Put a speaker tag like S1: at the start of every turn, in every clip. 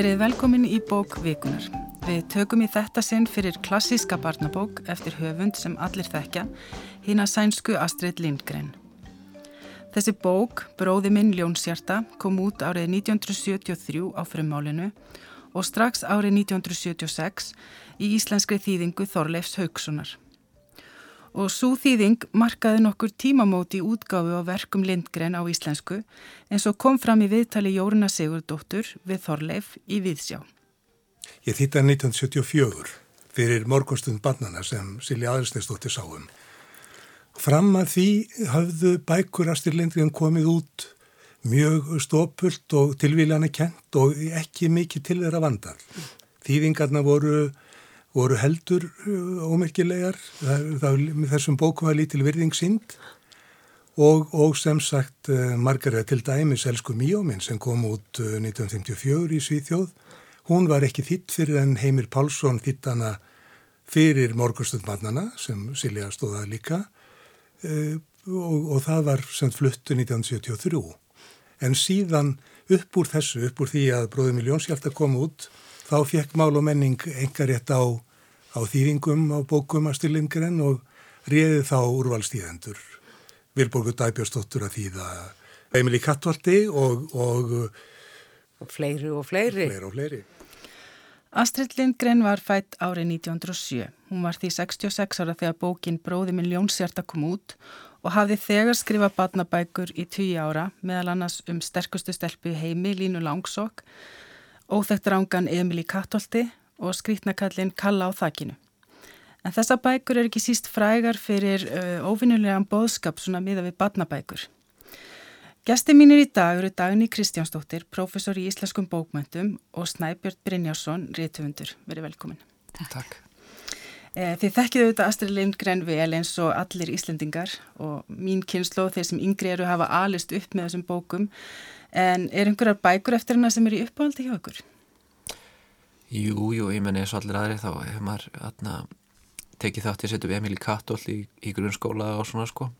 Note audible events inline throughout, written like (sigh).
S1: Verið velkomin í bók Vikunar. Við tökum í þetta sinn fyrir klassíska barnabók eftir höfund sem allir þekkja, hína sænsku Astrid Lindgren. Þessi bók, Bróði minn Ljónsjarta, kom út árið 1973 á frummálinu og strax árið 1976 í íslenskri þýðingu Þorleifs Haugssonar. Og svo þýðing markaði nokkur tímamóti útgáfi á verkum Lindgren á íslensku eins og kom fram í viðtali Jóruna Sigurdóttur við Þorleif í Viðsjá.
S2: Ég þýtta 1974 fyrir morgunstund barnana sem Silja Aðarsteinsdóttir sáum. Fram að því hafðu bækur Astrid Lindgren komið út mjög stópult og tilvíljana kent og ekki mikið til þeirra vandal. Þýðingarna voru voru heldur uh, ómerkilegar, þessum bóku var lítil virðing synd og, og sem sagt uh, Margaret til dæmis Elsku Míóminn sem kom út 1954 uh, í Svíþjóð, hún var ekki þitt fyrir en Heimir Pálsson þittana fyrir morgunstundmannana sem Silja stóða líka og, og það var sem fluttu 1973 en síðan upp úr þessu, upp úr því að Bróði Miljónshjálta kom út þá fekk mál og menning engar rétt á, á þýringum á bókum að Stilingren og réði þá úrvalstíðendur. Vilborgur Dæbjörnsdóttur að þýða Emilí Kattvaldi og, og,
S3: og fleiri og fleiri.
S2: fleiri, og fleiri.
S1: Astrid Lindgren var fætt árið 1907. Hún var því 66 ára þegar bókin Bróði minn Ljónsjarta kom út og hafði þegar skrifað badnabækur í 20 ára meðal annars um sterkustu stelpu heimi Línu Langsokk óþægt rángan Emil í Kattolti og skrítnakallin Kalla á þakkinu. En þessa bækur er ekki síst frægar fyrir uh, óvinnulegan boðskap svona miða við badnabækur. Gesti mínir í dag eru Dagni Kristjánsdóttir, professor í Íslaskum bókmöntum og Snæbjörn Brynjásson, réttöfundur. Verið velkomin.
S4: Takk.
S1: Eh, þið þekkið auðvitað Astrid Lindgren vel eins og allir Íslendingar og mín kynslo, þeir sem yngri eru hafa alist upp með þessum bókum En er einhverjar bækur eftir hana sem er í uppáhaldi hjá ykkur?
S4: Jú, jú, ég menn eins og allir aðri þá hefur maður atna, tekið þátt ég setjum Emil í Kattoll í, í grunnskóla og svona sko.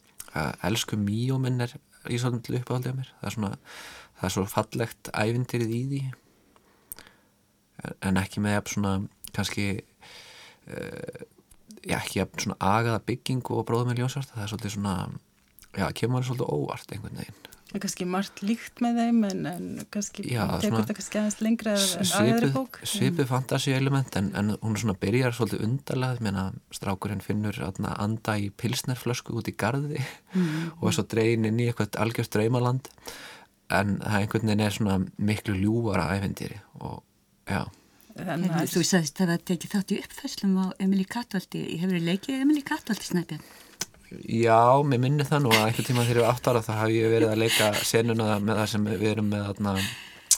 S4: Elsku Míóminn er í svolítið uppáhaldi á mér. Það er svona, það er svo fallegt ævindyrið í því. En ekki með svona, kannski, uh, já ekki svona agaða bygging og bróðum með ljónsvart. Það er svolítið svona, já, kemur svolítið óvart einhvern veginn.
S1: Er kannski margt líkt með þeim en, en kannski Já, tekur þetta kannski aðeins lengra en aðeiri bók.
S4: Svipið fantasíelement en, en hún svona byrjar svolítið undarlega meina strákurinn finnur atna, anda í pilsnerflösku út í gardi mm. og er svo dreyin inn í eitthvað algjörst draumaland en það einhvern veginn er svona miklu ljúvara æfendýri og já.
S3: Þannig að þú sagðist að það tekið þátt í uppfæslum á Emilí Katvaldi, hefur þið leikið Emilí Katvaldi snæpjan?
S4: Já, mér minnir það nú að einhvern tíma þegar ég var 8 ára þá haf ég verið að leika senuna með það sem við erum með aðna,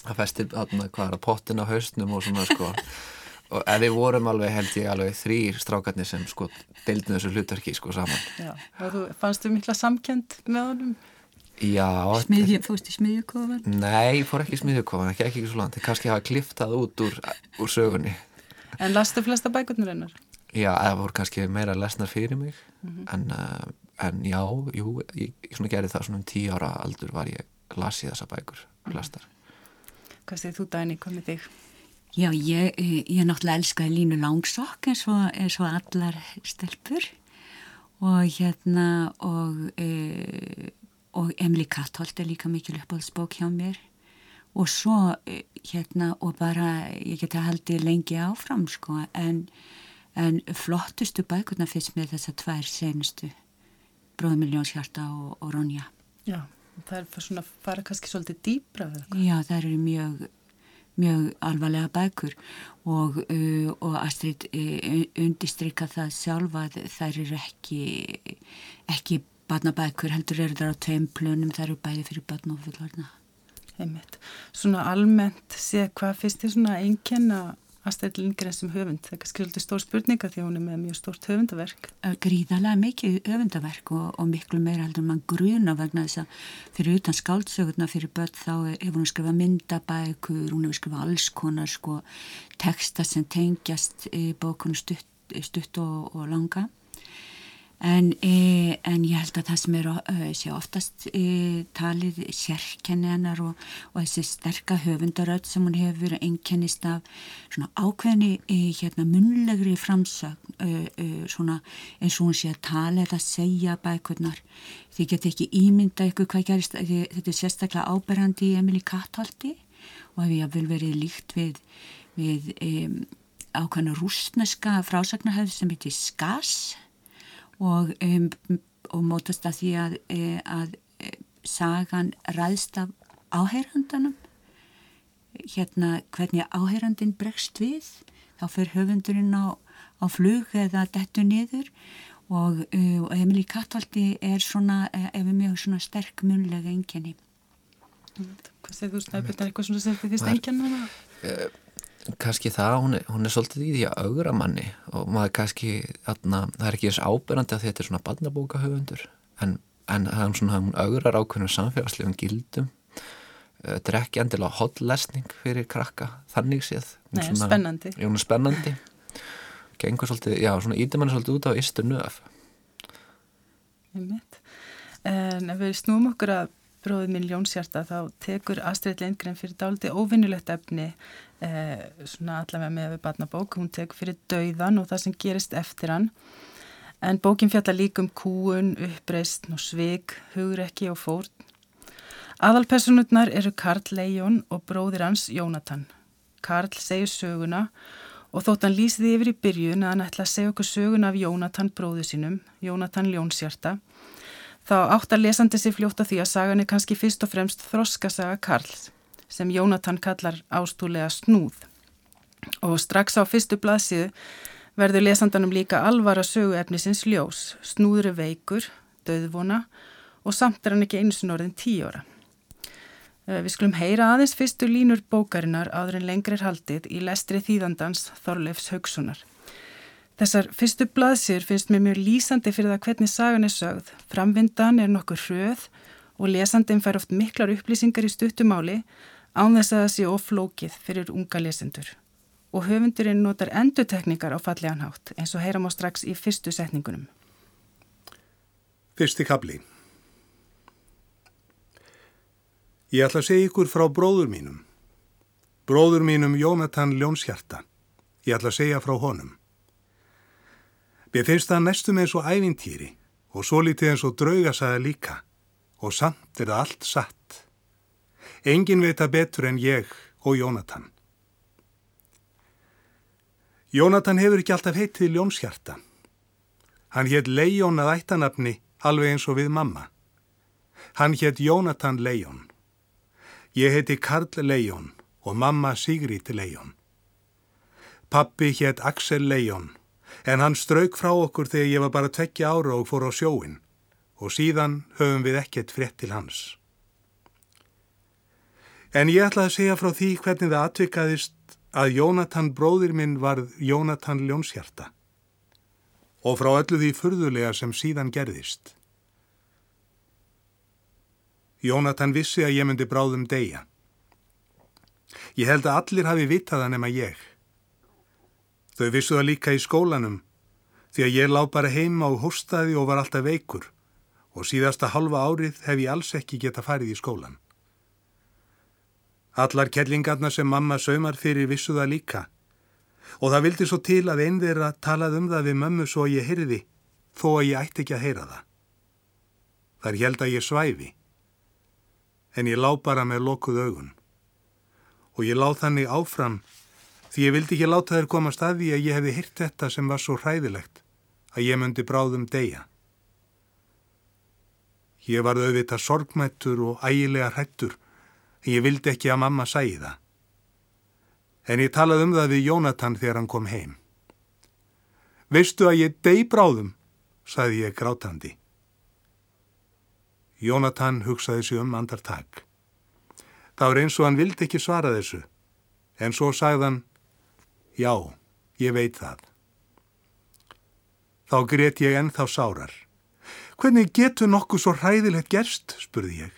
S4: að festi aðna, hvað er að pottin á haustnum og svona sko og við vorum alveg held ég alveg þrýr strákarnir sem sko deildinu þessu hlutverki sko saman
S1: Já, og þú fannst þú mikla samkjönd með honum?
S4: Já
S3: Smiðjum, fórst í smiðjukofan?
S4: Nei, ég fór ekki í smiðjukofan, ekki ekki svo langt kannski hafa kliftað út úr, úr sögunni
S1: En lastu flesta bækurnir einar?
S4: Já, það voru kannski meira lesnar fyrir mig mm -hmm. en, uh, en já, jú, ég, ég gerði það svona um tíu ára aldur var ég lasið þessa bækur lestar.
S1: Hvað segir þú Dæni, með þig?
S3: Já, ég, ég náttúrulega elskaði Línu Langsokk eins og, eins og allar stelpur og hérna og, e, og Emily Katholt er líka mikil uppáhaldsbók hjá mér og svo e, hérna og bara ég geti haldið lengi áfram sko en en flottustu bækurna fyrst með þessa tvær senustu Bróðmiljónshjarta og, og Ronja.
S1: Já, það er svona fara kannski svolítið dýbra
S3: Já, það eru mjög mjög alvarlega bækur og, uh, og Astrid uh, undistrykka það sjálfa þær eru ekki ekki barnabækur, heldur eru þar á tveim plönum, þær eru bæði fyrir barn og fullorna
S1: Einmitt. Svona almennt séð hvað fyrst er svona einkenna Astrid Lindgren sem höfund, það er kannski svolítið stór spurninga því hún er með mjög stórt höfundaverk.
S3: Gríðalega mikið höfundaverk og, og miklu meira heldur mann gruna vegna þess að fyrir utan skáldsögurna fyrir börn þá hefur hún skrifað myndabækur, hún hefur skrifað alls konar sko texta sem tengjast í bókunum stutt, stutt og, og langa. En, e, en ég held að það sem er uh, sé oftast e, talið sérkenni hennar og, og þessi sterka höfundaröð sem hún hefur einkennist af svona ákveðni e, hérna munlegri framsögn svona eins og hún sé að tala eða segja bækurnar. Því get ekki ímynda ykkur hvað gerist þetta er sérstaklega áberandi í Emilí Katthaldi og hef ég vel verið líkt við, við ákveðna rúsneska frásagnarhefð sem heitir Skass og, um, og mótast að því að, e, að e, sagan ræðst af áheyrandanum hérna hvernig áheyrandin bregst við. Þá fyrir höfundurinn á, á flug eða dettu niður. Og, uh, og Emilí Kattvaldi er svona, ef við mjög svona sterk munlega enginni
S1: Hvað segir þú snæpið, er eitthvað svona sem þið finnst enginna?
S4: Kannski það, hún er, hún er svolítið í því að augra manni og maður kannski atna, það er ekki þess áberandi að þetta er svona barnabókahöfundur en, en er svona, hún augrar ákveðnum samfélagslegum gildum. Þetta er ekki endilega hotlesning fyrir krakka, þannig séð.
S1: Nei, svona, spennandi.
S4: Hún er spennandi. Gengur svolítið, já, svona ítum hann svolítið út á ístu nöf.
S1: En ef við snúum okkur að bróðið minn Jónsjarta þá tekur Astrid Lindgren fyrir dáliti óvinnulegt efni eh, svona allavega með við barnabók, hún tekur fyrir dauðan og það sem gerist eftir hann en bókin fjalla líka um kúun, uppreist og svig, hugrekki og fórn. Aðalpersonutnar eru Karl Leijón og bróðir hans Jónatan. Karl segir söguna og þótt hann lýsiði yfir í byrjun að hann ætla að segja okkur söguna af Jónatan bróðu sínum, Jónatan Ljónsjarta þá átt að lesandi sér fljóta því að sagan er kannski fyrst og fremst þroskasaga Karls sem Jónatan kallar ástúlega snúð og strax á fyrstu blaðsíðu verður lesandanum líka alvara söguefnisins ljós, snúður veikur, döðvona og samt er hann ekki einu sinn orðin tíu ára. Eh, við skulum heyra aðeins fyrstu línur bókarinnar áður en lengri er haldið í lestri þýðandans Þorleifs Haugsunar. Þessar fyrstu blaðsir finnst mér mjög lýsandi fyrir það hvernig sagan er sögð. Framvindan er nokkur hröð og lesandin fær oft miklar upplýsingar í stuttumáli án þess að það sé oflókið fyrir unga lesendur. Og höfundurinn notar endutekningar á fallegan hátt eins og heyram á strax í fyrstu setningunum.
S2: Fyrsti kabli Ég ætla að segja ykkur frá bróður mínum. Bróður mínum Jónatan Ljónshjarta. Ég ætla að segja frá honum. Mér finnst það næstum eins og ævintýri og svo litið eins og draugasaða líka og samt er það allt satt. Engin veit að betur en ég og Jónatan. Jónatan hefur ekki alltaf heitið Ljónshjarta. Hann hétt Leijón að ættanapni alveg eins og við mamma. Hann hétt Jónatan Leijón. Ég heiti Karl Leijón og mamma Sigrid Leijón. Pappi hétt Axel Leijón en hann strauk frá okkur þegar ég var bara tvekja ára og fór á sjóin og síðan höfum við ekkert frétt til hans. En ég ætla að segja frá því hvernig það atvikaðist að Jónatan bróðir minn varð Jónatan Ljónshjarta og frá öllu því furðulega sem síðan gerðist. Jónatan vissi að ég myndi bráðum deyja. Ég held að allir hafi vitaða nema ég. Þau vissu það líka í skólanum því að ég lág bara heima á hóstaði og var alltaf veikur og síðasta halva árið hef ég alls ekki geta farið í skólan. Allar kellingarna sem mamma saumar fyrir vissu það líka og það vildi svo til að einn þeirra talað um það við mömmu svo ég heyrði þó að ég ætti ekki að heyra það. Þar held að ég svæfi en ég lág bara með lokuð augun og ég lág þannig áfram því ég vildi ekki láta þér koma staði að ég hefði hyrt þetta sem var svo hræðilegt að ég myndi bráðum deyja. Ég var auðvitað sorgmættur og ægilega hrættur en ég vildi ekki að mamma sæði það. En ég talaði um það við Jónatan þegar hann kom heim. Veistu að ég dey bráðum, saði ég grátandi. Jónatan hugsaði sig um andartak. Það var eins og hann vildi ekki svara þessu, en svo sagðan Já, ég veit það. Þá greiðt ég ennþá sárar. Hvernig getur nokkuð svo hræðilegt gerst, spurði ég.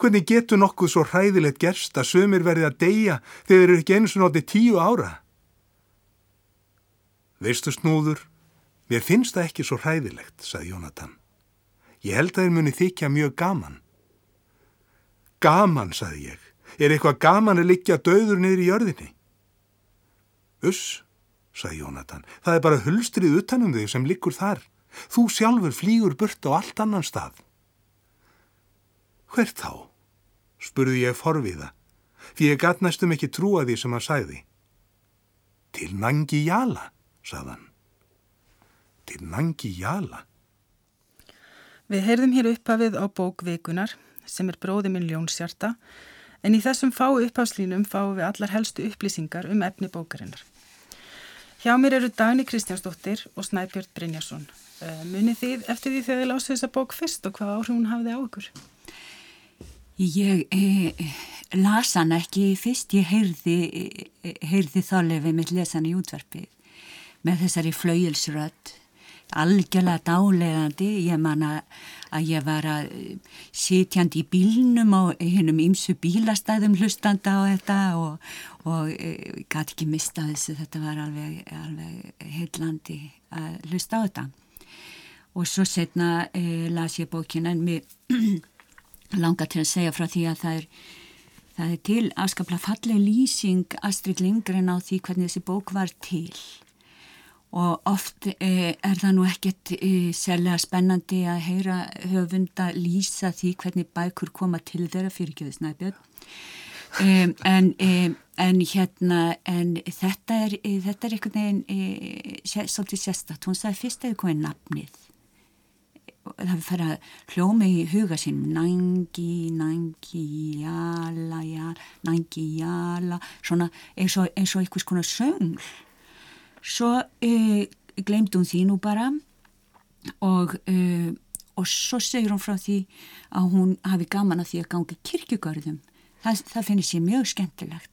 S2: Hvernig getur nokkuð svo hræðilegt gerst að sömur verði að deyja þegar þeir eru ekki eins og nátti tíu ára? Veistu snúður, Mér finnst það ekki svo hræðilegt, sagði Jónatan. Ég held að þér muni þykja mjög gaman. Gaman, sagði ég. Er eitthvað gaman að liggja döður niður í jörðinni? Uss, sagði Jónatan. Það er bara hulstrið utanum þig sem liggur þar. Þú sjálfur flýgur burt á allt annan stað. Hvert þá? spurði ég forviða, því ég gatt næstum ekki trúa því sem hann sæði. Til Nangi Jala, sagðan. Til Nangi Jala?
S1: Við heyrðum hér upphafið á bók Vikunar sem er bróði minn Ljónsjarta en í þessum fáu upphafslínum fáum við allar helstu upplýsingar um efni bókarinnar. Hjá mér eru Dagni Kristjánsdóttir og Snæbjörn Brynjarsson. Eh, munið þið eftir því þegar þið lásu þessa bók fyrst og hvað áhrif hún hafði á okkur?
S3: Ég eh, las hann ekki fyrst, ég heyrði, eh, heyrði þálefi mitt lesan í útvarpið með þessari flauilsrödd algjörlega dálegandi. Ég man að ég var að sitjandi í bílnum á hennum ymsu bílastæðum hlustanda á þetta og, og e, gæti ekki mista þessu. Þetta var alveg, alveg heillandi að hlusta á þetta. Og svo setna e, las ég bókina en mér (clears throat) langar til að segja frá því að það er það er til afskaplega falleg lýsing Astrid Lindgren á því hvernig þessi bók var til og oft eh, er það nú ekkert eh, sérlega spennandi að heyra höfunda lýsa því hvernig bækur koma til þeirra fyrir ekki þess næbjörn um, en, um, en hérna en þetta er e, þetta er einhvern veginn e, svolítið sérstatt, hún sagði fyrst það komið nafnið. Það fyrir að hljóma í huga sín nangi, nangi jala, jala nangi jala. Svona eins og, og einhvers konar söngl svo uh, glemdi hún því nú bara og, uh, og svo segir hún frá því að hún hafi gaman að því að gangi kirkjugörðum. Það, það finnir sér mjög skemmtilegt.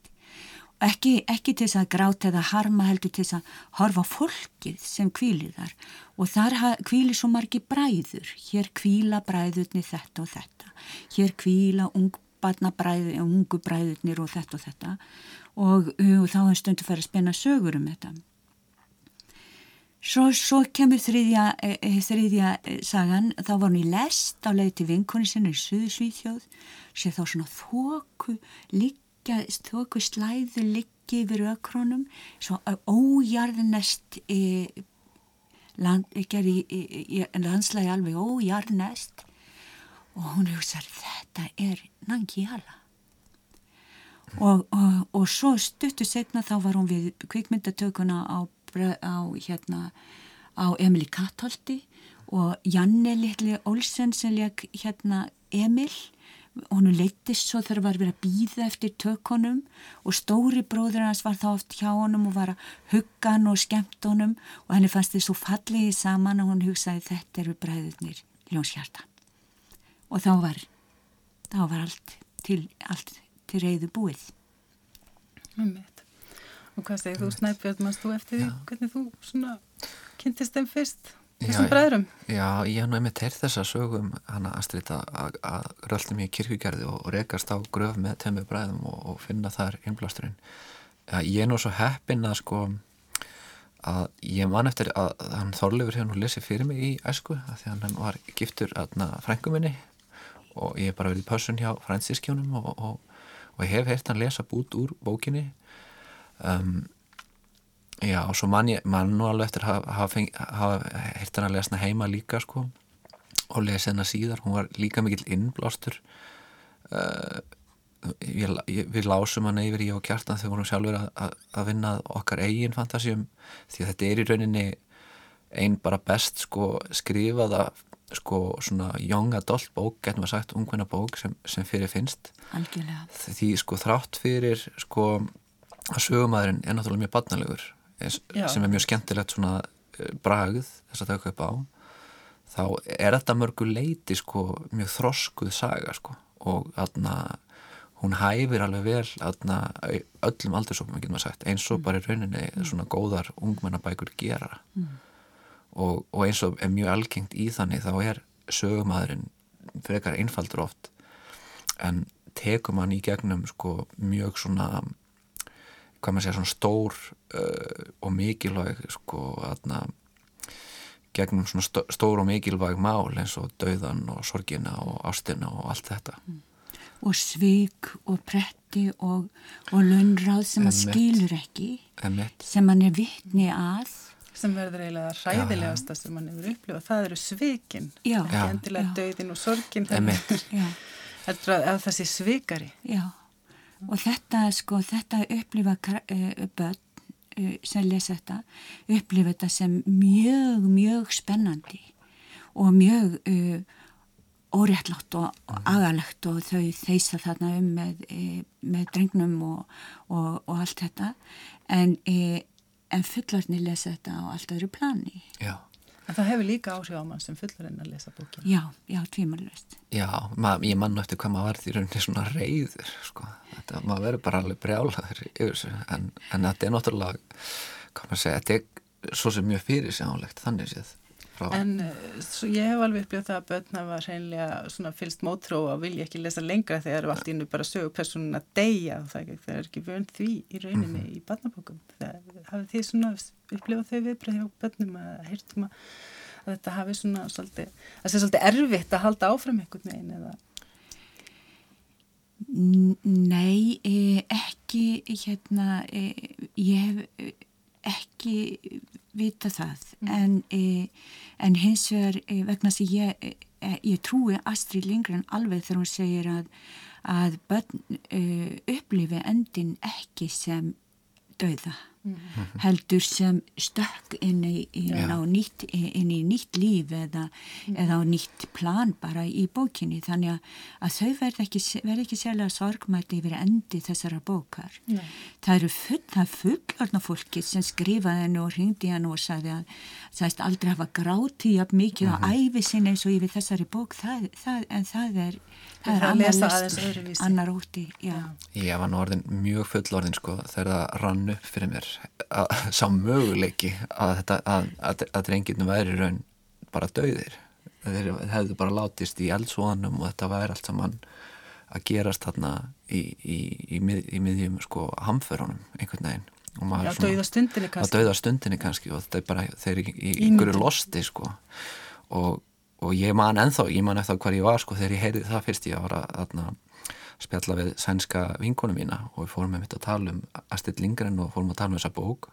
S3: Ekki, ekki til þess að gráta eða harma heldur til þess að horfa fólkið sem kvílir þar. Og þar kvílir svo margi bræður. Hér kvíla bræðurnir þetta og þetta. Hér kvíla ungbarnabræður ungu bræðurnir og þetta og þetta. Og, uh, og þá er stundu að fara að spenna sögur um þetta Svo, svo kemur þriðja, e, e, þriðja e, sagan, þá var hún í lest á leið til vinkoni sinna í Suðsvíþjóð, sé þá svona þóku, liggja, þóku slæðu liggi yfir ökronum, svo ójarnest, land, landslægi alveg ójarnest og hún hugsaði þetta er Nangiala. Og, og, og svo stuttu setna þá var hún við kvikmyndatökuna á á hérna á Emil Kattholti og Janne litli Olsen sem leik hérna Emil. Og hann leittist svo þegar var verið að býða eftir tökunum og stóri bróður hans var þá oft hjá honum og var að hugga hann og skemmt honum og henni fannst þið svo fallegi saman og hann hugsaði þetta eru bræðurnir ljónshjarta. Og þá var þá var allt til, til reyðu búið.
S1: Mummi Og hvað segir þú Snæbjörn, mannst þú eftir því hvernig þú svona kynntist þeim fyrst þessum bræðurum?
S4: Já, ég hef náttúrulega teirt þessa sögum hana Astrid að röldi mér í kirkugerði og, og rekast á gröf með tömmu bræðum og, og finna þar innblásturinn. Ég er nú svo heppin að sko að ég man eftir að hann Þorleifur hefur nú lesið fyrir mig í æsku að því að hann var giftur frænguminni og ég hef bara verið í pössun hjá fransískjónum og, og ég hef heirt hann lesa bút úr bókinni um, já og svo mann ég mann nú alveg eftir að hafa heirt hann að lesna heima líka sko og lesa hennar síðar, hún var líka mikill innblástur. Uh, ég, ég, við lásum hann yfir ég og kjartan þegar vorum sjálfur að, að, að vinna okkar eigin fantasíum því þetta er í rauninni einn bara best sko skrifaða sko svona young adult bók getum við sagt, ungvinna bók sem, sem fyrir finnst.
S3: Algjörlega.
S4: því sko þrátt fyrir sko að sögumæðurinn er náttúrulega mjög barnalegur sem er mjög skemmtilegt svona eh, bragð þess að það kaupa á þá er þetta mörgu leiti sko mjög þroskuð saga sko og aðna hún hæfir alveg vel aðna öllum aldursóknum getur maður sagt eins og mm. bara í rauninni mm. svona góðar ungmennabækur gera mm. og, og eins og er mjög algengt í þannig þá er sögumæðurinn frekar einfaldur oft en tekum hann í gegnum sko mjög svona hvað maður segja svona stór uh, og mikilvæg sko aðna gegnum svona stó, stór og mikilvæg mál eins og dauðan og sorgina og ástina og allt þetta.
S3: Og svík og pretti og, og lönnráð sem hann skilur ekki
S4: Emmett.
S3: sem hann er vittni að.
S1: Sem verður eiginlega ræðilegasta sem hann hefur upplifað, það eru svikin
S3: Já.
S1: ekki endilega dauðin og sorgin.
S3: Já, (laughs)
S1: heldur að, að þessi svikari.
S3: Já og þetta sko, þetta upplifa uh, börn uh, sem lesa þetta upplifa þetta sem mjög, mjög spennandi og mjög uh, óréttlátt og, og agalegt og þau þeisa þarna um með, með drengnum og, og, og allt þetta. En, en fullarni lesa þetta á allt öðru plani.
S4: Já,
S1: en það hefur líka áhrif á mann sem fullarinn að lesa bókin
S3: já, já, tvímarlöst
S4: já ma, ég mann eftir hvað maður var því rauninni svona reyður sko. þetta, maður verður bara alveg brjálaður yfir þessu en, en þetta er náttúrulega hvað maður segja, þetta er svo sem mjög fyrir sjónlegt þannig séð frá,
S1: En svo ég hef alveg upplifað það að börn hafa hreinlega svona fylst mótró og vilja ekki lesa lengra þegar eru allt innu bara sögu personun að deyja og það er ekki, það vönd því í rauninni í barnabókum. Það hafið því svona upplifað þau viðbröð hjá börnum að heyrtum að, að þetta hafi svona svolítið, það sé svolítið erfitt að halda áfram einhvern veginn eða?
S3: Nei, eh, ekki hérna, eh, ég hef eh, ekki vita það. En, eh, en hins vegar eh, vegna sem ég, eh, ég trúi Astrid Lindgren alveg þegar hún segir að, að börn eh, upplifi endin ekki sem dauða heldur sem stökk inn í, inn, á nýtt, inn í nýtt líf eða, eða á nýtt plan bara í bókinni. Þannig að, að þau verð ekki, ekki sérlega sorgmætti yfir endi þessara bókar.
S1: Nei.
S3: Það eru full, það er fullorna fólki sem skrifaði henni og hringdi henni og sagði að sagðist aldrei hafa gráti jafn mikið á æfi sinni eins og yfir þessari bók. Það, það, en það er, það er annar
S1: lesa aðeins öðruvísi.
S3: annar óti, já.
S4: ég var nú orðin mjög fullorðin sko þegar það rann upp fyrir mér að, (laughs) sá möguleiki að, þetta, að, að, að drengirnum væri raun bara dauðir. Þeir hefðu bara látist í eldsvoðanum og þetta væri allt saman að gerast þarna í, í, í, mið, í miðjum sko hamförunum einhvern veginn. Og maður
S1: Já, dauða stundinni
S4: að dauða stundinni kannski og þetta er bara þeir eru í, einhverju losti sko. Og, og ég man ennþá ég man eftir hvar ég var sko þegar ég heyrði það fyrst. Ég var að þarna, spjalla við sænska vinkonu mína og við fórum með mitt að tala um Astrid Lindgren og fórum að tala um þessa bók.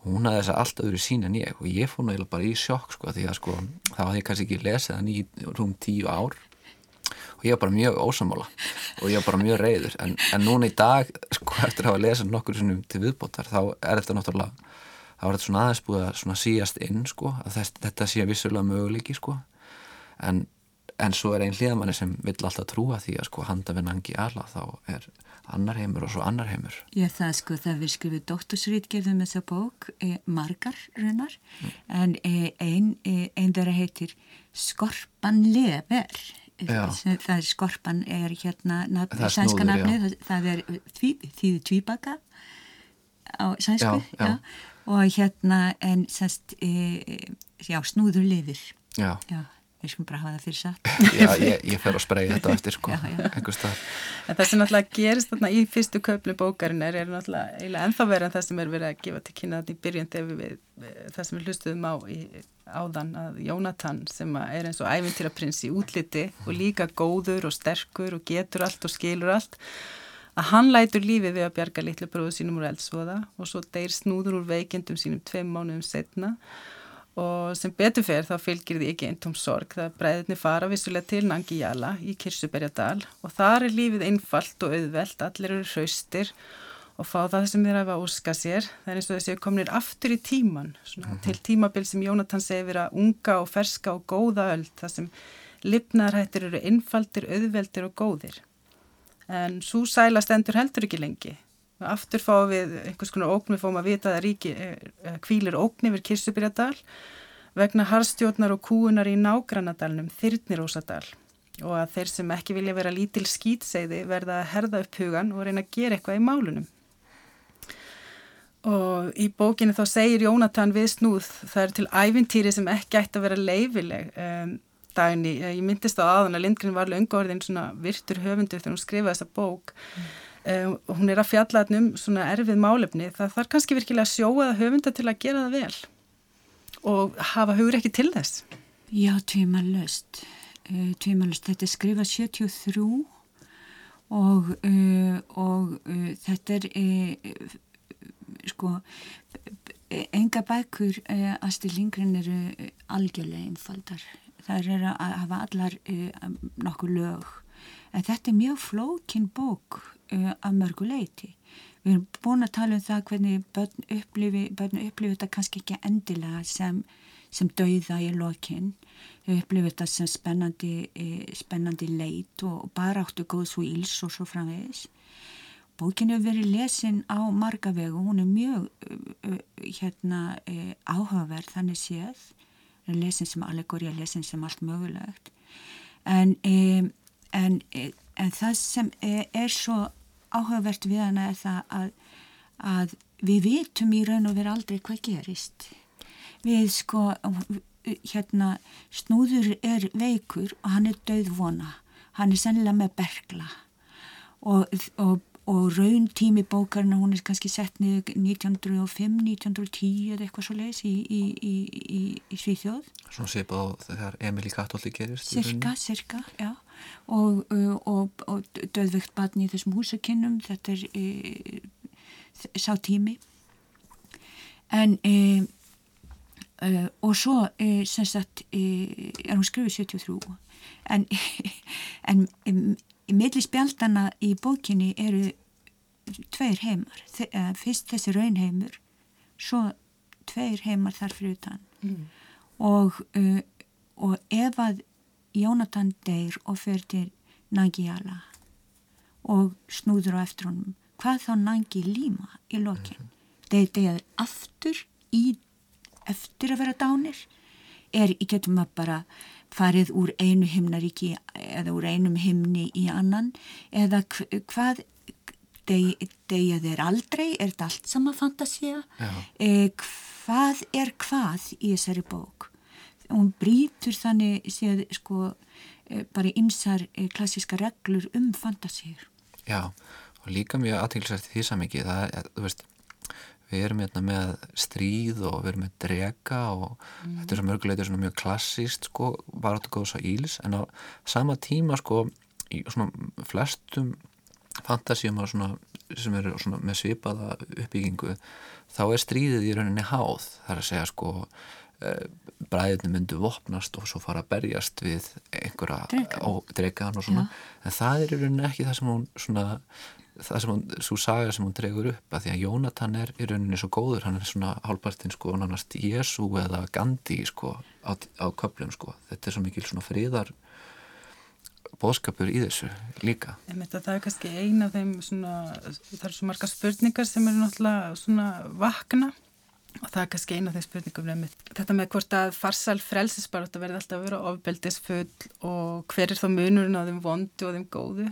S4: Og hún hafði þessa allt öðru sín en ég. Og ég fór náttúrulega bara í sjokk sko því að sko þá hafði ég kannski ekki lesið hann í rúm tíu ár. Og ég var bara mjög ósamála og ég var bara mjög reyður en, en núna í dag, sko, eftir að hafa lesað nokkur til viðbótar, þá er þetta náttúrulega þá er þetta svona aðeins búið að síast inn, sko, að þess, þetta sé vissulega möguleiki, sko en, en svo er einn hlýðamanni sem vill alltaf trúa því að sko handafinn hangi alla, þá er annar heimur og svo annar heimur
S3: Já, það sko, það við skrifum doktorsrítgerðum þessa bók, e, margar raunar, en e, ein, e, ein þeirra heitir Skorpan lever.
S4: Já.
S3: Það er skorpan er hérna nafn,
S4: Það
S3: sænska nafnið, það, það er tví, þýði tvíbaka á sænsku,
S4: Já, já.
S3: og hérna en sænst, e, já, snúður lifir,
S4: Já,
S3: já, við skulum bara hafa það fyrir satt.
S4: já (laughs) ég, ég fer að spreyja þetta eftir, sko,
S3: Já, já.
S4: einhvers stað
S1: En það sem náttúrulega gerist þarna í fyrstu köflu bókarinnar er náttúrulega eiginlega ennþá verið en það sem er verið að gefa til kynna þetta í byrjun þegar við, það sem við hlustuðum á í, áðan að Jónatan sem er eins og ævintýraprins í útliti og líka góður og sterkur og getur allt og skilur allt að hann lætur lífið við að bjarga litlu bróðu sínum úr eldsvoða og svo deyr snúður úr veikendum sínum tveim mánuðum setna og sem betur fer þá fylgir því ekki eintóm sorg það bræðinni fara vissulega til Nangijala í Kirsuberjadal og þar er lífið einfalt og auðvelt, allir eru hraustir og fá það sem þeir hafa óska sér. Það er eins og þessi komnir aftur í tíman svona, til tímabil sem Jónatan segir vera unga og ferska og góða öll það sem lifnaðarhættir eru einfaldir, auðveldir og góðir. En svo sæla stendur heldur ekki lengi aftur fáum við einhvers konar ógn við fáum að vita að ríki eh, kvílir ógn yfir Kirsubyrjadal vegna harstjórnar og kúunar í nágrannadalnum Þyrnirósadal og að þeir sem ekki vilja vera lítil skýtseiði verða að herða upp hugan og reyna að gera eitthvað í málunum. Og í bókinu þá segir Jónatan við snúð, það er til ævintýri sem ekki ætti að vera leifileg um, dagni. Ég myndist á aðan að Lindgren var löngu orðin svona virtur höfundur þegar hún skrifaði þessa bók um, hún er að fjalla um svona erfið málefni. Það þarf kannski virkilega að sjóa það höfunda til að gera það vel og hafa hugur ekki til þess?
S3: Já, tvímalust. Uh, tvímalust, þetta er skrifað 73 og, uh, og uh, þetta er sko enga bækur Astrid Lindgren eru algjörlega einfaldar. Það er að hafa allar nokkuð lög. En þetta er mjög flókin bók að mörgu leiti. Við erum búin að tala um það hvernig börn upplifi, börn upplifi þetta kannski ekki endilega sem sem dauða í lokinn þau upplifið þetta sem spennandi, eh, spennandi leit og bara áttu góð svo íls og svo framvegis. Bókinu hefur verið lesin á marga vegu, hún er mjög uh, hérna uh, áhugaverð þannig séð. Lesin sem allegóri, lesin sem allt mögulegt. En, um, en, en það sem er, er svo áhugavert við hana er það að, að við vitum í raun og veru aldrei hvað gerist. Við sko hérna snúður er veikur og hann er döðvona hann er sennilega með bergla og, og, og raun tími bókarna hún er kannski sett niður 1905, 1910 eða eitthvað svo leiðis í, í, í, í Svíþjóð.
S4: Svona sépa á þegar Emil í Katóldi gerist
S3: Cirka, cirka, já og, og, og döðveikt batni í þessum húsakinnum þetta er e, sá tími. En e, Uh, og svo uh, sem sagt uh, er hún skrifið 73 en, (laughs) en í milli spjaldana í bókinni eru tveir heimar. Fyrst þessi raunheimur svo tveir heimar þar fyrir utan. Mm. og, og ef að Jónatan deyr og fer til Nangiala og snúður á eftir honum. Hvað þá Nangi líma í lokin? Mm. þeir deyjaður aftur í eftir að vera dánir. Er, getur maður bara farið úr einu himnaríki eða úr einum himni í annan? Eða hvað degja þeir aldrei? Er þetta allt sama fantasia e, hvað er hvað í þessari bók hún brítur þannig séð sko e, bara ymsar e, klassiska reglur um fantasíur.
S4: Já, og líka mjög aðtilsvært því samvikið, það er, þú veist við erum hérna með stríð og við erum með drega og mm. þetta er svo mörguleitur mjög klassíst sko, bara átt að góða svo íls. En á sama tíma sko í svona flestum fantasíum svona, sem eru svona með svipaða uppbyggingu þá er stríðið í rauninni háð. Það er að segja sko eh, bræðinu myndu vopnast og svo fara að berjast við einhverja dregan og svona. Ja. en það er í rauninni ekki það sem hún svona það sem hún, svo saga sem hún dregur upp að því að Jónatan er í rauninni svo góður, hann er svona hálpartinn sko nánast Jésu eða Gandhi sko á, á köplum sko, þetta er svo mikil svona fríðar bóðskapur í þessu líka.
S1: Þetta, Það er kannski eina af þeim svona, það er svo marga spurningar sem eru náttúrulega svona vakna og það er kannski eina af þeim spurningum þetta með hvort að farsal frelsisbarótt að verði alltaf að vera ofbeldisfull og hver er þá munurinn á þeim vondu og þeim góðu?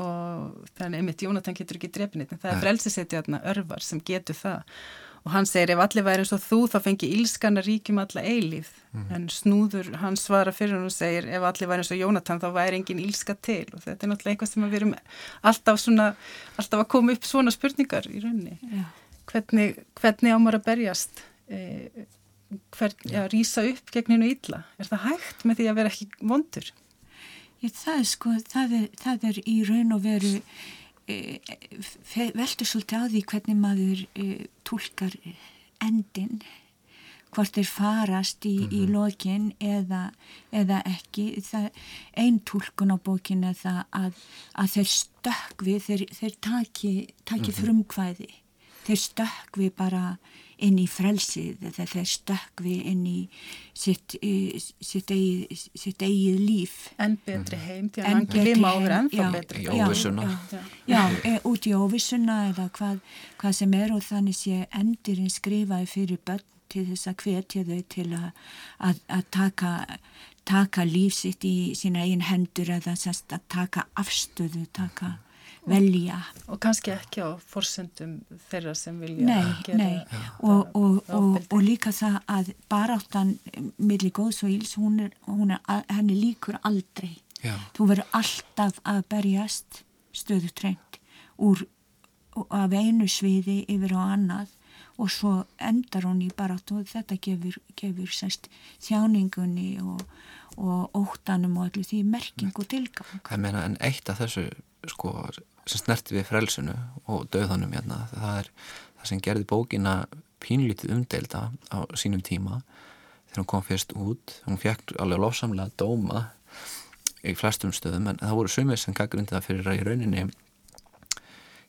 S1: Og þannig einmitt Jónatan getur ekki drefnit en það er frelsisetja örvar sem getur það. Og hann segir ef allir væri eins og þú þá fengi ílskana ríkjum alla eilíð mm. en snúður hann svara fyrir hann og segir ef allir væri eins og Jónatan þá væri engin ílska til. Og þetta er náttúrulega eitthvað sem við erum alltaf, svona, alltaf að koma upp svona spurningar í rauninni. Ja. Hvernig, hvernig ámar að berjast eh, hvern, ja, rýsa upp gegn hennu ílla er það hægt með því að vera ekki vondur?
S3: Ég, það, er, sko, það, er, það er í raun og veru e, veldur svolítið á því hvernig maður e, tólkar endin hvort þeir farast í, mm -hmm. í mhm. lokin eða, eða ekki einn tólkun á bókin er það að, að þeir stökvi þeir, þeir taki, taki mm -hmm. frumkvæði þeir stökvi bara inn í frelsið þegar þeir stökvi inn í sitt, sitt, eigið, sitt eigið líf.
S1: En betri heim til að hann glima áður ennþá betri.
S4: Í óvissuna.
S3: Já, já, já, e, út í óvissuna eða hvað, hvað sem er og þannig sé endurinn skrifaði fyrir börn til þess að hvetja þau til að, að, að taka taka lífsitt í sína eigin hendur eða að taka afstöðu taka velja.
S1: Og kannski ekki á forsendum þeirra sem vilja
S3: nei, gera nei. Og, og, og, og líka það að baráttan millir góðs og íls, hún er, hún er, henni líkur aldrei. Já. Þú verður alltaf að berjast stöðutrengt úr af einu sviði yfir á annað og svo endar hún í barátt og þetta gefur, gefur sérst þjáningunni og, og óttanum og allir því merking og tilgang.
S4: Það meina en eitt af þessu sko sem snerti við frelsunu og döðanum hérna, það er það sem gerði bókina pínlítið umdelda á sínum tíma. Þegar hún kom fyrst út hún fekk alveg lofsamlega dóma í flestum stöðum en það voru sumir sem gaggrindi það fyrir að í rauninni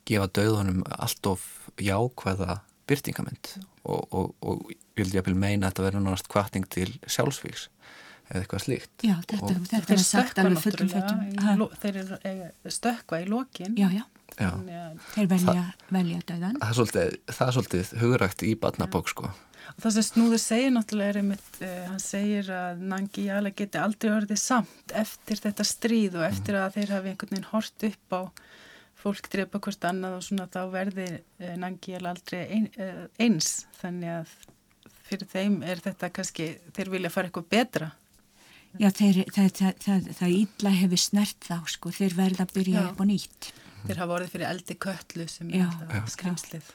S4: gefa döðunum allt of jákvæða byrtingament og, og, og vildi ég að meina að þetta verður náttúrulega kvartning til sjálfsvíks eða eitthvað slíkt.
S3: Já, þetta,
S1: og
S3: þetta er sagt alveg fullum
S1: fötum. Þeir eru stökka í lokin.
S3: Já, já,
S4: já.
S3: þeir velja, velja döðan
S4: Það er svolítið, það er svolítið hugrækt í batnabók sko.
S1: Og það sem Snúður segir náttúrulega er einmitt, uh, hann segir að Nangi Jala geti aldrei orðið samt eftir þetta stríð og eftir að þeir hafi einhvern veginn hort upp á fólk drepa hvort annað og svona þá verði uh, Nangi Jala aldrei ein, uh, eins. Þannig að fyrir þeim er þetta kannski, þeir vilja fara eitthvað betra.
S3: Já, þeir, það, það, það, það ítla hefur snert þá sko, þeir verða að byrja upp á nýtt.
S1: Þeir hafa orðið fyrir eldi köllu sem
S3: Já.
S1: er skrimslið.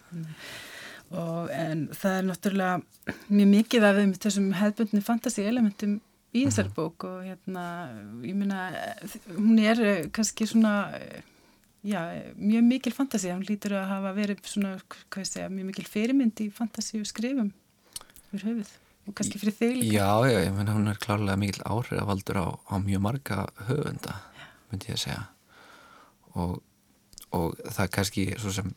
S1: Og, en það er náttúrulega mjög mikið af þessum hefðbundni fantasi elementum í þessari bók. Og hérna, ég minna, hún er eh, kannski svona, eh, já, mjög mikil fantasi, hún lítur að hafa verið svona, hvað ég segja, mjög mikil fyrirmynd í fantasi og skrifum fyrir höfuð. og kannski fyrir þig líka.
S4: Já, já, ég menn hún er klárlega mikil áhrifavaldur á, á mjög marga höfunda, myndi ég að segja og, og það kannski svo sem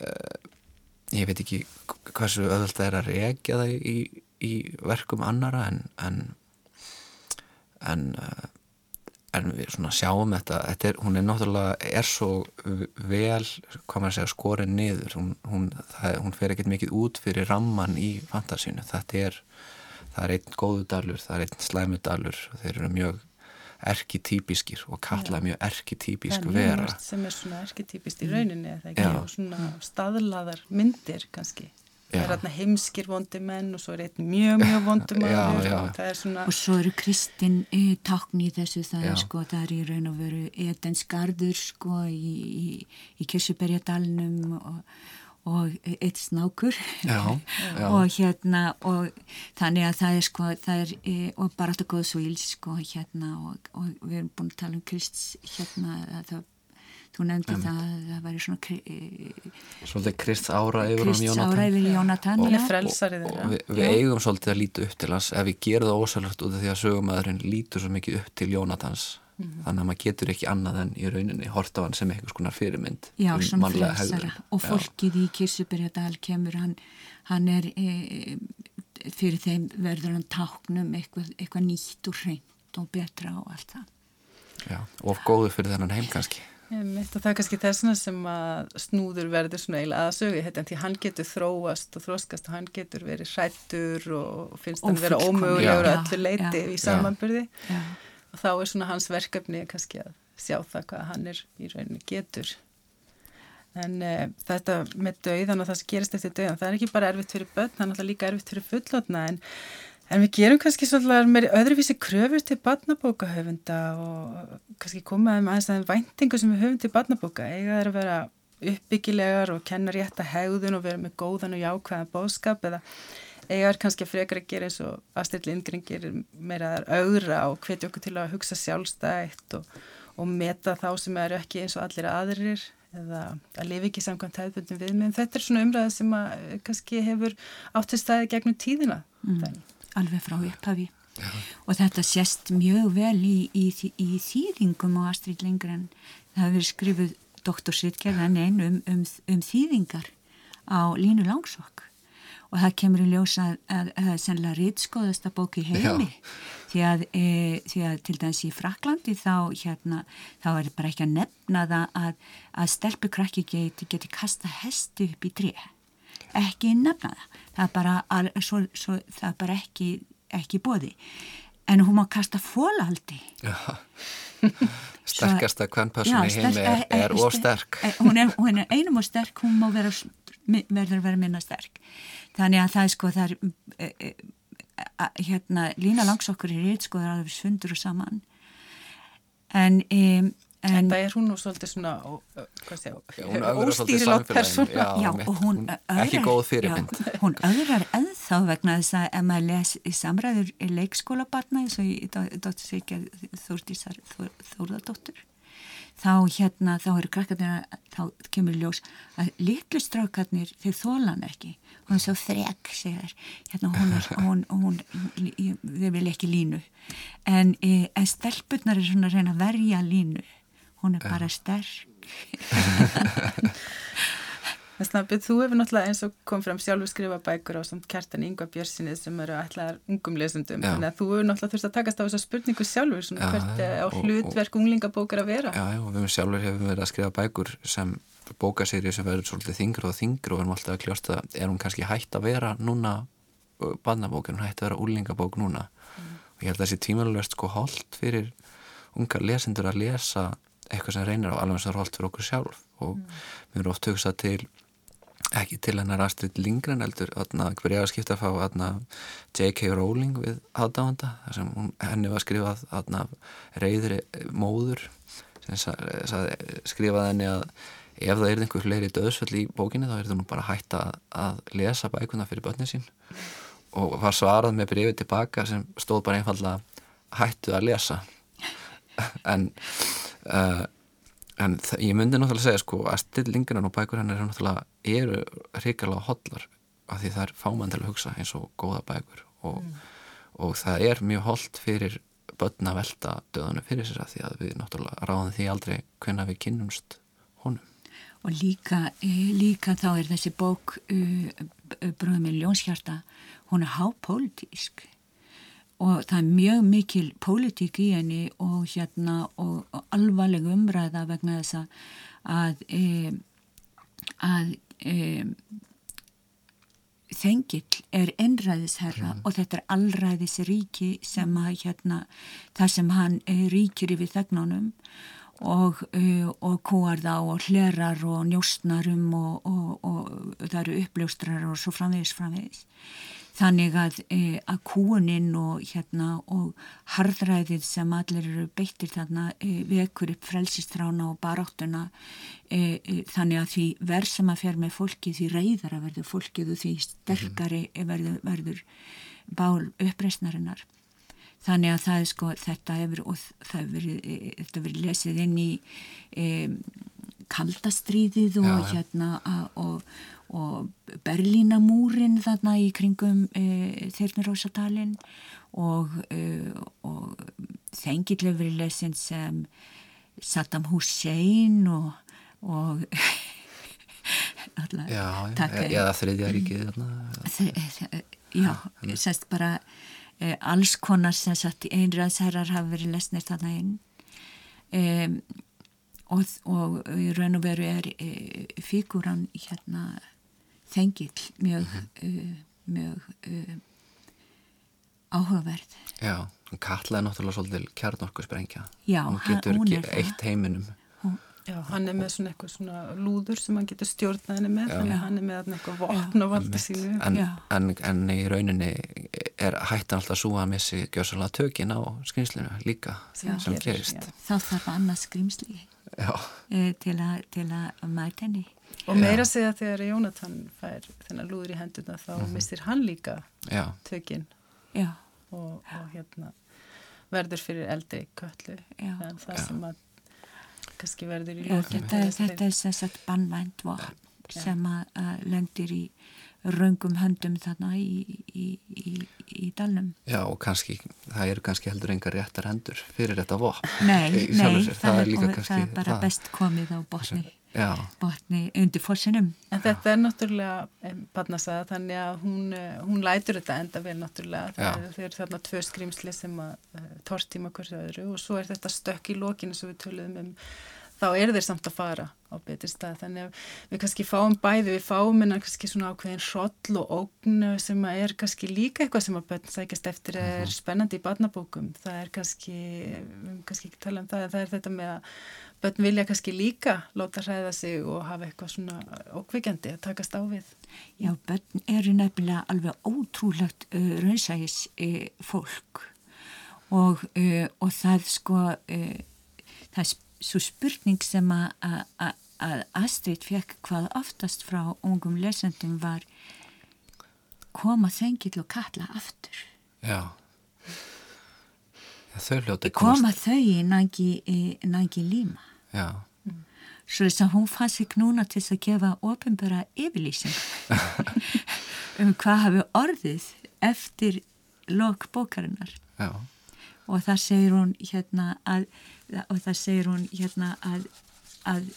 S4: uh, ég veit ekki hversu öðvöld það er að reykja það í, í verkum annara en en, en, uh, en við svona sjáum þetta, þetta er, hún er náttúrulega er svo vel hvað maður segja skorin niður. Hún, hún, það, hún fer ekkert mikið út fyrir ramman í fantasínu, þetta er það er einn góðudalur, það er einn slæmudalur þeir eru mjög erkitypískir og kalla mjög erkitypísk vera.
S1: Það er mjög mörgt sem er svona erkitypist í rauninni eða ekki? Og svona staðlaðar myndir kannski. Það er hérna heimskir vondi menn og svo er einn mjög mjög vondi (laughs)
S4: Já,
S1: maður
S4: já.
S1: og það er svona,
S3: Og svo eru kristin e, tákn í þessu, það
S4: Já.
S3: er sko, það er í raun og veru Edens gardur sko í, í, í Kirsuberjadalnum og, og eitt snákur
S4: Já, (laughs) já.
S3: og hérna og þannig að það er sko, það er e, og bara alltaf góð svo íls sko hérna og, og við erum búin að tala um Krist hérna að það Þú nefndi það að það væri svona kri- e,
S4: Svolítið Krist ára yfir
S3: Krists
S4: um
S3: ára
S4: Jónatan.
S3: yfir Jónatan,
S1: hann
S3: já.
S1: er frelsarið
S4: og
S1: þeirra.
S4: við, við eigum svolítið að líta upp til hans ef við gerum það ósælagt út af því að sögumæðurinn lítur svo mikið upp til Jónatans
S3: Mhm.
S4: þannig að maður getur ekki annað en í rauninni hort á hann sem eitthvað skonar fyrirmynd
S3: Já,
S4: um
S3: sem
S4: mannlega
S3: frelsara og
S4: Já.
S3: fólkið í Kirsuberjadal kemur, hann, hann er e, fyrir þeim verður hann táknum eitthvað, eitthvað nýtt og hreint og betra og allt það.
S4: Já, og góður fyrir þennan heim kannski
S1: Einmitt, og það er kannski þessuna sem að snúður verður svona eiginlega aðsögu en því hann getur þróast og þróskast og hann getur verið hrættur og finnst hann vera ómögulegur að öllu leiti í samanburði.
S3: Já.
S1: og þá er svona hans verkefni kannski að sjá það hvað hann er í rauninni getur. En uh, þetta með dauðan og það sem gerist eftir dauðan það er ekki bara erfitt fyrir börn, það er náttúrulega líka erfitt fyrir fullotna en En við gerum kannski svolítið meiri öðruvísi kröfur til barnabókahöfunda og kannski komaðum aðeins aðeins væntingu sem við höfum til barnabóka. Eiga þeir að vera uppbyggilegar og kenna rétta hegðun og vera með góðan og jákvæðan bóðskap eða eiga þeir kannski frekar að gera eins og Astrid Lindgren gerir meira þar augra og hvetja okkur til að hugsa sjálfstætt og, og meta þá sem eru ekki eins og allir aðrir eða að lifa ekki samkvæmt hefðbundum viðmið. Þetta er svona umræða sem að eh, kannski hefur áttið staði gegnum tíðina. Mm
S3: alveg frá upphafi. Og þetta sést mjög vel í, í, í þýðingum á Astrid Lindgren. Það hefur verið skrifuð doktorsritgerðan einn um, um, um þýðingar á Línu Langsokk. Og það kemur í ljósa að, að, að það er sennilega rítskoðasta bók í heimi. Því að, e, því að til dæmis í Fraklandi þá hérna þá er bara ekki að nefna það að, að stelpukrakki geti, geti kasta hesti upp í tré ekki nefna það. Það er bara, al, svo, svo, það er bara ekki, ekki bóði en hún má kasta fólaldi (laughs)
S4: sterkasta kvennperson í heimi er, er og sterk
S3: hún er, hún er einum og sterk hún má vera, verður að vera minna sterk. Þannig að það er sko það er hérna lína langsokkur í rít sko það er alveg sundur og saman. En e,
S1: En það er hún og svolítið svona,
S4: já, óstýrilagt persóna. Já,
S3: og hún öðrar,
S4: ekki góð fyrirmynd.
S3: Já, hún öðrar eða vegna þess að ef maður les í samræður í leikskólabarna eins og í dóttursvíkja Þúrdísar Þúrðardóttur þá hérna, þá eru krakkarnir þá kemur ljós að litlu strákarnir þeir þólan ekki. Hún er svo frek, segir hérna hún er, hún, hún, þau vil ekki línu. En, e, en stelpunnar er svona að reyna að verja línu hún er bara sterk. (laughs)
S1: Snabbi, þú hefur náttúrulega eins og kom fram sjálfur skrifa bækur á samt kertan Yngvar Björnsinni sem eru ætlaðar ungum lesundum þannig að þú hefur náttúrulega þurft að takast á þessa spurningu sjálfur svona já, hvert ja, á hlutverk unglingabókar að vera.
S4: Já, já, og við sjálfur hefum verið að skrifa bækur sem bókaserju sem verður svolítið þingur og þingur og við erum alltaf að kljósta er hún kannski hægt að vera núna barnabók, er hún hægt að vera úlingabók núna? Mm. og ég held að þessi tímalverst sko hold fyrir ungar lesendur að lesa eitthvað sem reynir á alveg sem er hold fyrir okkur sjálf og mm. við erum oft hugsað til ekki til hennar Astrid Lindgren eldur hver ég að skipta að fá J.K. Rowling við aðdáðanda þar sem hún, henni var skrifað reyðri móður sem skrifaði henni að ef það er einhver fleiri döðsfell í bókinni þá er það nú bara hægt að, að lesa bækuna fyrir börnin sín og var svarað með brefið tilbaka sem stóð bara einfallega hættu að lesa en uh, en ég myndi náttúrulega segja sko að stillingunan og bækur hennar er náttúrulega eru hrikalega hodlar af því það er fámann til að hugsa eins og góða bækur. Og, mm. og það er mjög hold fyrir börn að velta döðanu fyrir sér að því að við náttúrulega ráðum því aldrei hvenna við kynnumst honum.
S3: Og líka, e, líka þá er þessi bók uh, Bröðum í Ljónshjarta hún er hápolítísk og það er mjög mikil pólitík í henni og hérna og, og alvarleg umræða vegna þess að e, að e, þengill er ennræðisherra mm. og þetta er allræðisríki sem að hérna það sem hann e, ríkir yfir þegnunum og, e, og kóar þá og hlerar og njóstnarum og, og það eru uppljóstrar og svo framvegis framvegis Þannig að, e, að kúuninn og, hérna, og harðræðið sem allir eru beittir þarna e, vekur upp frelsistrána og baráttuna e, e, þannig að því verð sem að fer með fólki því reyðara verður fólkið og því sterkari mhm. verður, verður bál uppreysnarinnar. Þannig að það er sko þetta hefur, og það hefur e, verið lesið inn í e, kaldastríðið og Já, hérna og og Berlínamúrin þarna í kringum e, Þyrnirósadalinn og, e, og þengilefri lesin sem Saddam Hussein og, og (laughs)
S4: alltaf Já, eða þriðja ríkið
S3: Já, sérst bara e, alls konar sem sagt einræðsherrar hafa verið lesnir þarna inn. E, og, og í raun og veru er e, fíkuran hérna þengill mjög, mm -hmm. uh, mjög uh, áhugaverð
S4: Já, Katla er náttúrulega svolítið kjarnorku sprengja
S3: Já,
S4: hún getur
S3: hún
S4: eitt heiminum.
S1: Hún, Já, hann er með svona eitthvað svona lúður sem hann getur stjórnað henni með, þannig að hann er með eitthvað vopn og valda sínu.
S4: En, en, en í rauninni er hættan alltaf svo að missi gjósalega tökin á skrýmslinu líka já, sem gerist
S3: Þá þarf annað skrýmsli e, til að mæta henni
S1: Og meira Já. segja þegar Jónatan fær þennan lúður í henduna þá mm -hmm. mistir hann líka Já. tökinn og, og hérna verður fyrir eldri köllu en það sem að kannski verður í lókinn.
S3: Þetta, þetta er sem sagt bannvænt sem að, að lendir í raungum höndum þarna í, í, í, í dalnum.
S4: Já og kannski, það eru kannski heldur enga réttar hendur fyrir þetta vopn.
S3: Nei, (laughs) nei, það, það, er, það er bara það. best komið á botni botni undir fórsinum.
S1: En þetta er náttúrulega barnasaða þannig að hún, eh, hún lætur þetta enda vel náttúrulega. Það er þarna tvö skrýmsli sem að uh, tortíma hversu öðru og svo er þetta stökk í lokinu sem við töluðum um þá er þeir samt að fara á betri stað þannig að við kannski fáum bæði við fáum en kannski svona ákveðin hroll og ógn sem er kannski líka eitthvað sem að börn sækast eftir er mhm. spennandi í barnabókum það er kannski, við höfum kannski ekki talað um það það er þetta með að börn vilja kannski líka láta hræða sig og hafa eitthvað svona ókvikjandi að takast á við.
S3: Já, börn eru nefnilega alveg ótrúlegt uh, raunsægis uh, fólk og, uh, og það sko það svo spurning sem að Astrid fekk hvað oftast frá ungum lesendum var koma þengill og kalla aftur.
S4: Já. Þau
S3: koma þau í nægi líma.
S4: Já.
S3: Svo þess að hún fann sig núna til að gefa ofinbara yfirlýsing (laughs) um hvað hafi orðið eftir lok bókarinnar.
S4: Já.
S3: Og það segir hún hérna að, og það segir hún hérna að, að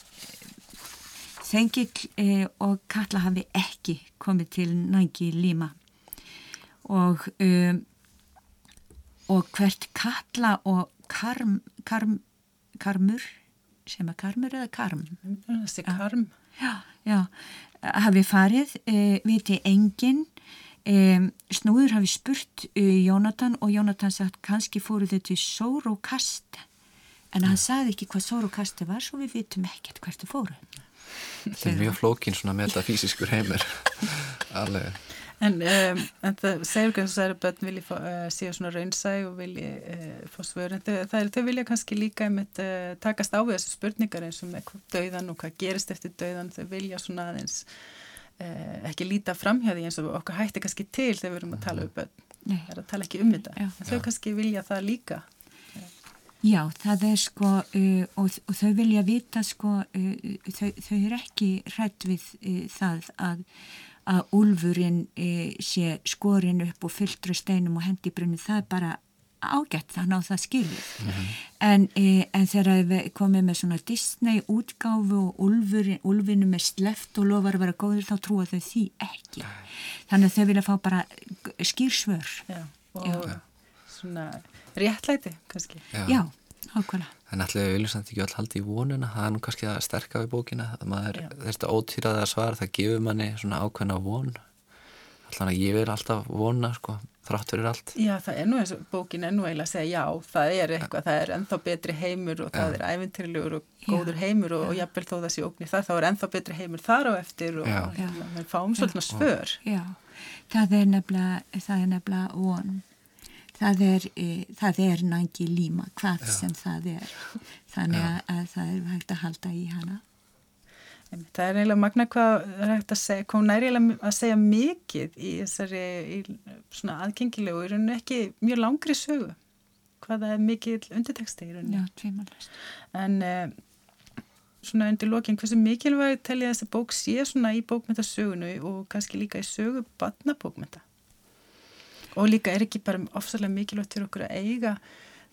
S3: Þengill eh, og Katla hafi ekki komið til nægi líma. Og, um, og hvert Katla og karm, karm, Karmur, sem er Karmur eða Karm?
S1: Þessi Karm.
S3: Já, já, hafi farið, eh, viti enginn, eh, snúður hafi spurt eh, Jónatan og Jónatan sagt kannski fóru þau til Sóru og Kast en hann saði ekki hvað Sóru og Kasti var svo við vitum ekkert hvert þau fóru.
S4: Þetta er mjög flókin svona metafísiskur heimur. (laughs) Alveg.
S1: En, um, en það segur ekki að þessari börn vilja uh, síðan svona raunsæg og vilja uh, fá svör, en þau, það er, þau vilja kannski líka einmitt uh, takast á við þessu spurningar eins og með döiðan og hvað gerist eftir döiðan, þau vilja svona aðeins uh, ekki líta framhjáði eins og okkar hætti kannski til þegar við erum að tala um börn, það er að tala ekki um þetta,
S3: Já.
S1: en þau
S4: Já.
S1: kannski vilja það líka.
S3: Já, það er sko uh, og, og þau vilja vita sko uh, þau, þau er ekki hrætt við uh, það að, að úlfurinn uh, sé skorin upp og fylltru steinum og hendi brunni, það er bara ágætt þannig að það skilir en, uh, en þegar við komum með svona Disney útgáfu og úlfurinn, úlfinu með sleft og lofar að vera góður þá trúa þau því ekki. Þannig að þau vilja fá bara skýrsvör
S1: Já, og svona réttlæti kannski.
S4: Já.
S3: Já, ákvæmlega
S4: En allir við viljum samt ekki öll haldi í vonuna það er nú kannski að sterka við bókina að maður,
S1: Já.
S4: þetta ótýraða svar það gefur manni svona ákveðna von allan að ég vil alltaf vona sko, þrátt fyrir allt
S1: Já, það er nú eins og bókin er nú eiginlega að segja já, það er eitthvað, það er ennþá betri heimur og það er æfintyrilegur og góður heimur og, og jafnvel þó það sé ógnir það, þá er ennþá betri heimur þar á eftir og
S4: Já.
S1: hérna, við fáum svolítið svör.
S3: Já, það er það er nefnilega von. Það er, e, það er nægi líma, hvað sem það er. Þannig að, að það er hægt að halda í hana.
S1: Það er eiginlega magna hvað er hægt að segja, hvað hún er eiginlega að segja mikið í þessari í svona aðgengilegu, í rauninu ekki mjög langri sögu, hvað það er mikið undirteksti í rauninu.
S3: Já, tvimalast.
S1: En uh, svona undir lokin, hversu mikilvæg tel ég að þessi bók sé svona í bókmyndasögunu og kannski líka í sögu badnabókmynda? Og líka er ekki bara ofsalega mikilvægt fyrir okkur að eiga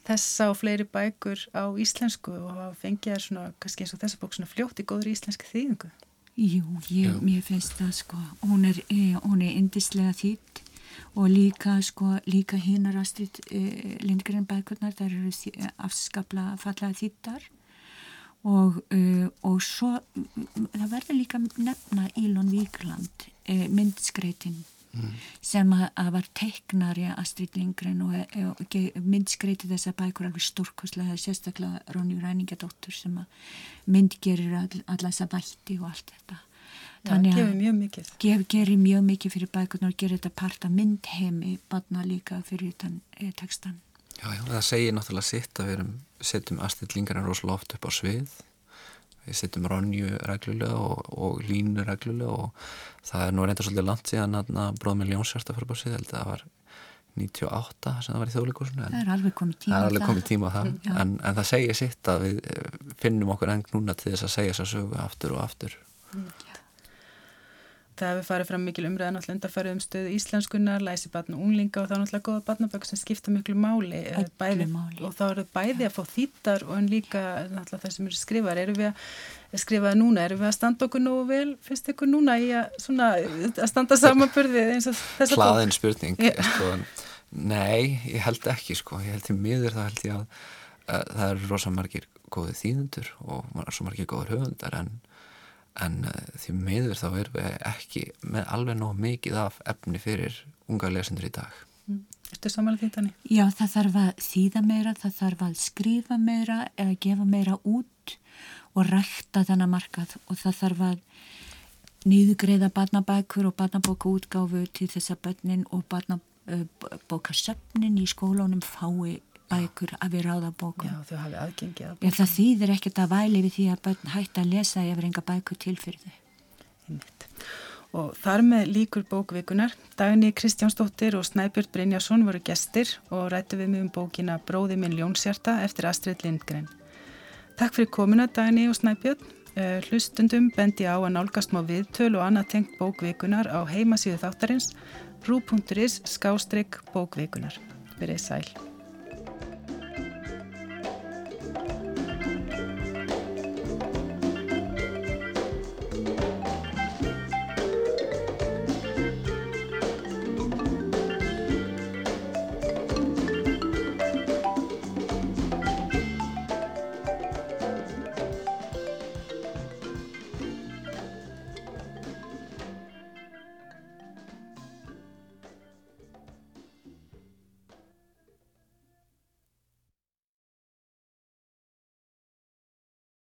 S1: þessa og fleiri bækur á íslensku og að fengja þær svona, kannski eins og þessa bók svona fljótt í góður íslenski þýðingu.
S3: Jú, ég, mér finnst það sko, hún er, e, hún er indislega þýtt og líka sko, líka hinnar Astrid e, Lindgren bækurnar, þær eru afskapla fallega þýttar og, e, og svo það verður líka nefna Ílon Víkland, e, myndskreitin sem að, að var teiknari Astrid Lindgren og, og, og myndskreiti þessa bækur alveg stórkoslega, sérstaklega Ronju Ræningadóttur sem að myndgerir all, alla þessa vætti og allt þetta.
S1: Mikið.
S3: gef, gerir mjög mikið fyrir bækurnar og gerir þetta part af myndheimi, batna líka fyrir þann e, textan.
S4: Já, já, það segir náttúrulega sitt að við erum, setjum aðstillingarinn rosalega oft upp á svið við setjum Ronju reglulega og, og Línu reglulega og það er nú reynda svolítið langt síðan með Ljónsjársta fyrir að það var 98 sem það var í þjóðleikusinu
S3: Það er alveg komið tíma
S4: það alveg komið tíma það. (laughs)
S3: Já.
S4: en, en það segir sitt að við eh, finnum okkur enn núna til þess að segja þess að sögu aftur og aftur
S1: Það hefur farið fram mikil umræðan alltaf undarfærið um stöðu íslenskunar, læsi batna unglinga og það er náttúrulega góða batnabökk sem skipta miklu máli, eh, bæði,
S3: máli.
S1: og þá eru bæði að fá þýttar og en líka náttúrulega það sem eru skrifar, eru við að skrifaði núna, eru við að standa okkur nógu vel, finnst ykkur núna í að, svona, að standa samanbörðið eins og þessa
S4: hlaðin spurning
S1: Já.
S4: sko, nei, ég held ekki sko. ég held til miður þá held ég að, að það eru rosa margir góði þýðundur og svo margir góður höfundar en, en uh, því miður þá erum við ekki með alveg nóg mikið af efni fyrir unga lesendur í dag.
S1: Ertu samanlega því þannig?
S3: Já, það þarf að þýða meira, það þarf að skrifa meira eða gefa meira út og rækta þennan markað. Og það þarf að nýðugreiða barnabækur og barnabóka útgáfu til þess að börnin og barnabókasöfnin í skólunum fái bækur að við ráða bókum.
S1: Já, þau hafi aðgengið að
S3: bókum. Það þýðir ekkert að væli við því að börn hætti að lesa ef enga bækur til fyrir þau.
S1: Og þar með líkur bókvikunar, Dagni Kristjánsdóttir og Snæbjörn Brynjarsson voru gestir og rættu við mjög um bókina Bróði minn Ljónsjarta eftir Astrid Lindgren. Takk fyrir komuna Dagni og Snæbjörn. Eh, hlustundum bendi á að nálgast má viðtöl og annað tengt bókvikunar á heimasíðu þáttarins rú.is skástrygg bókvikunar. Verið sæl.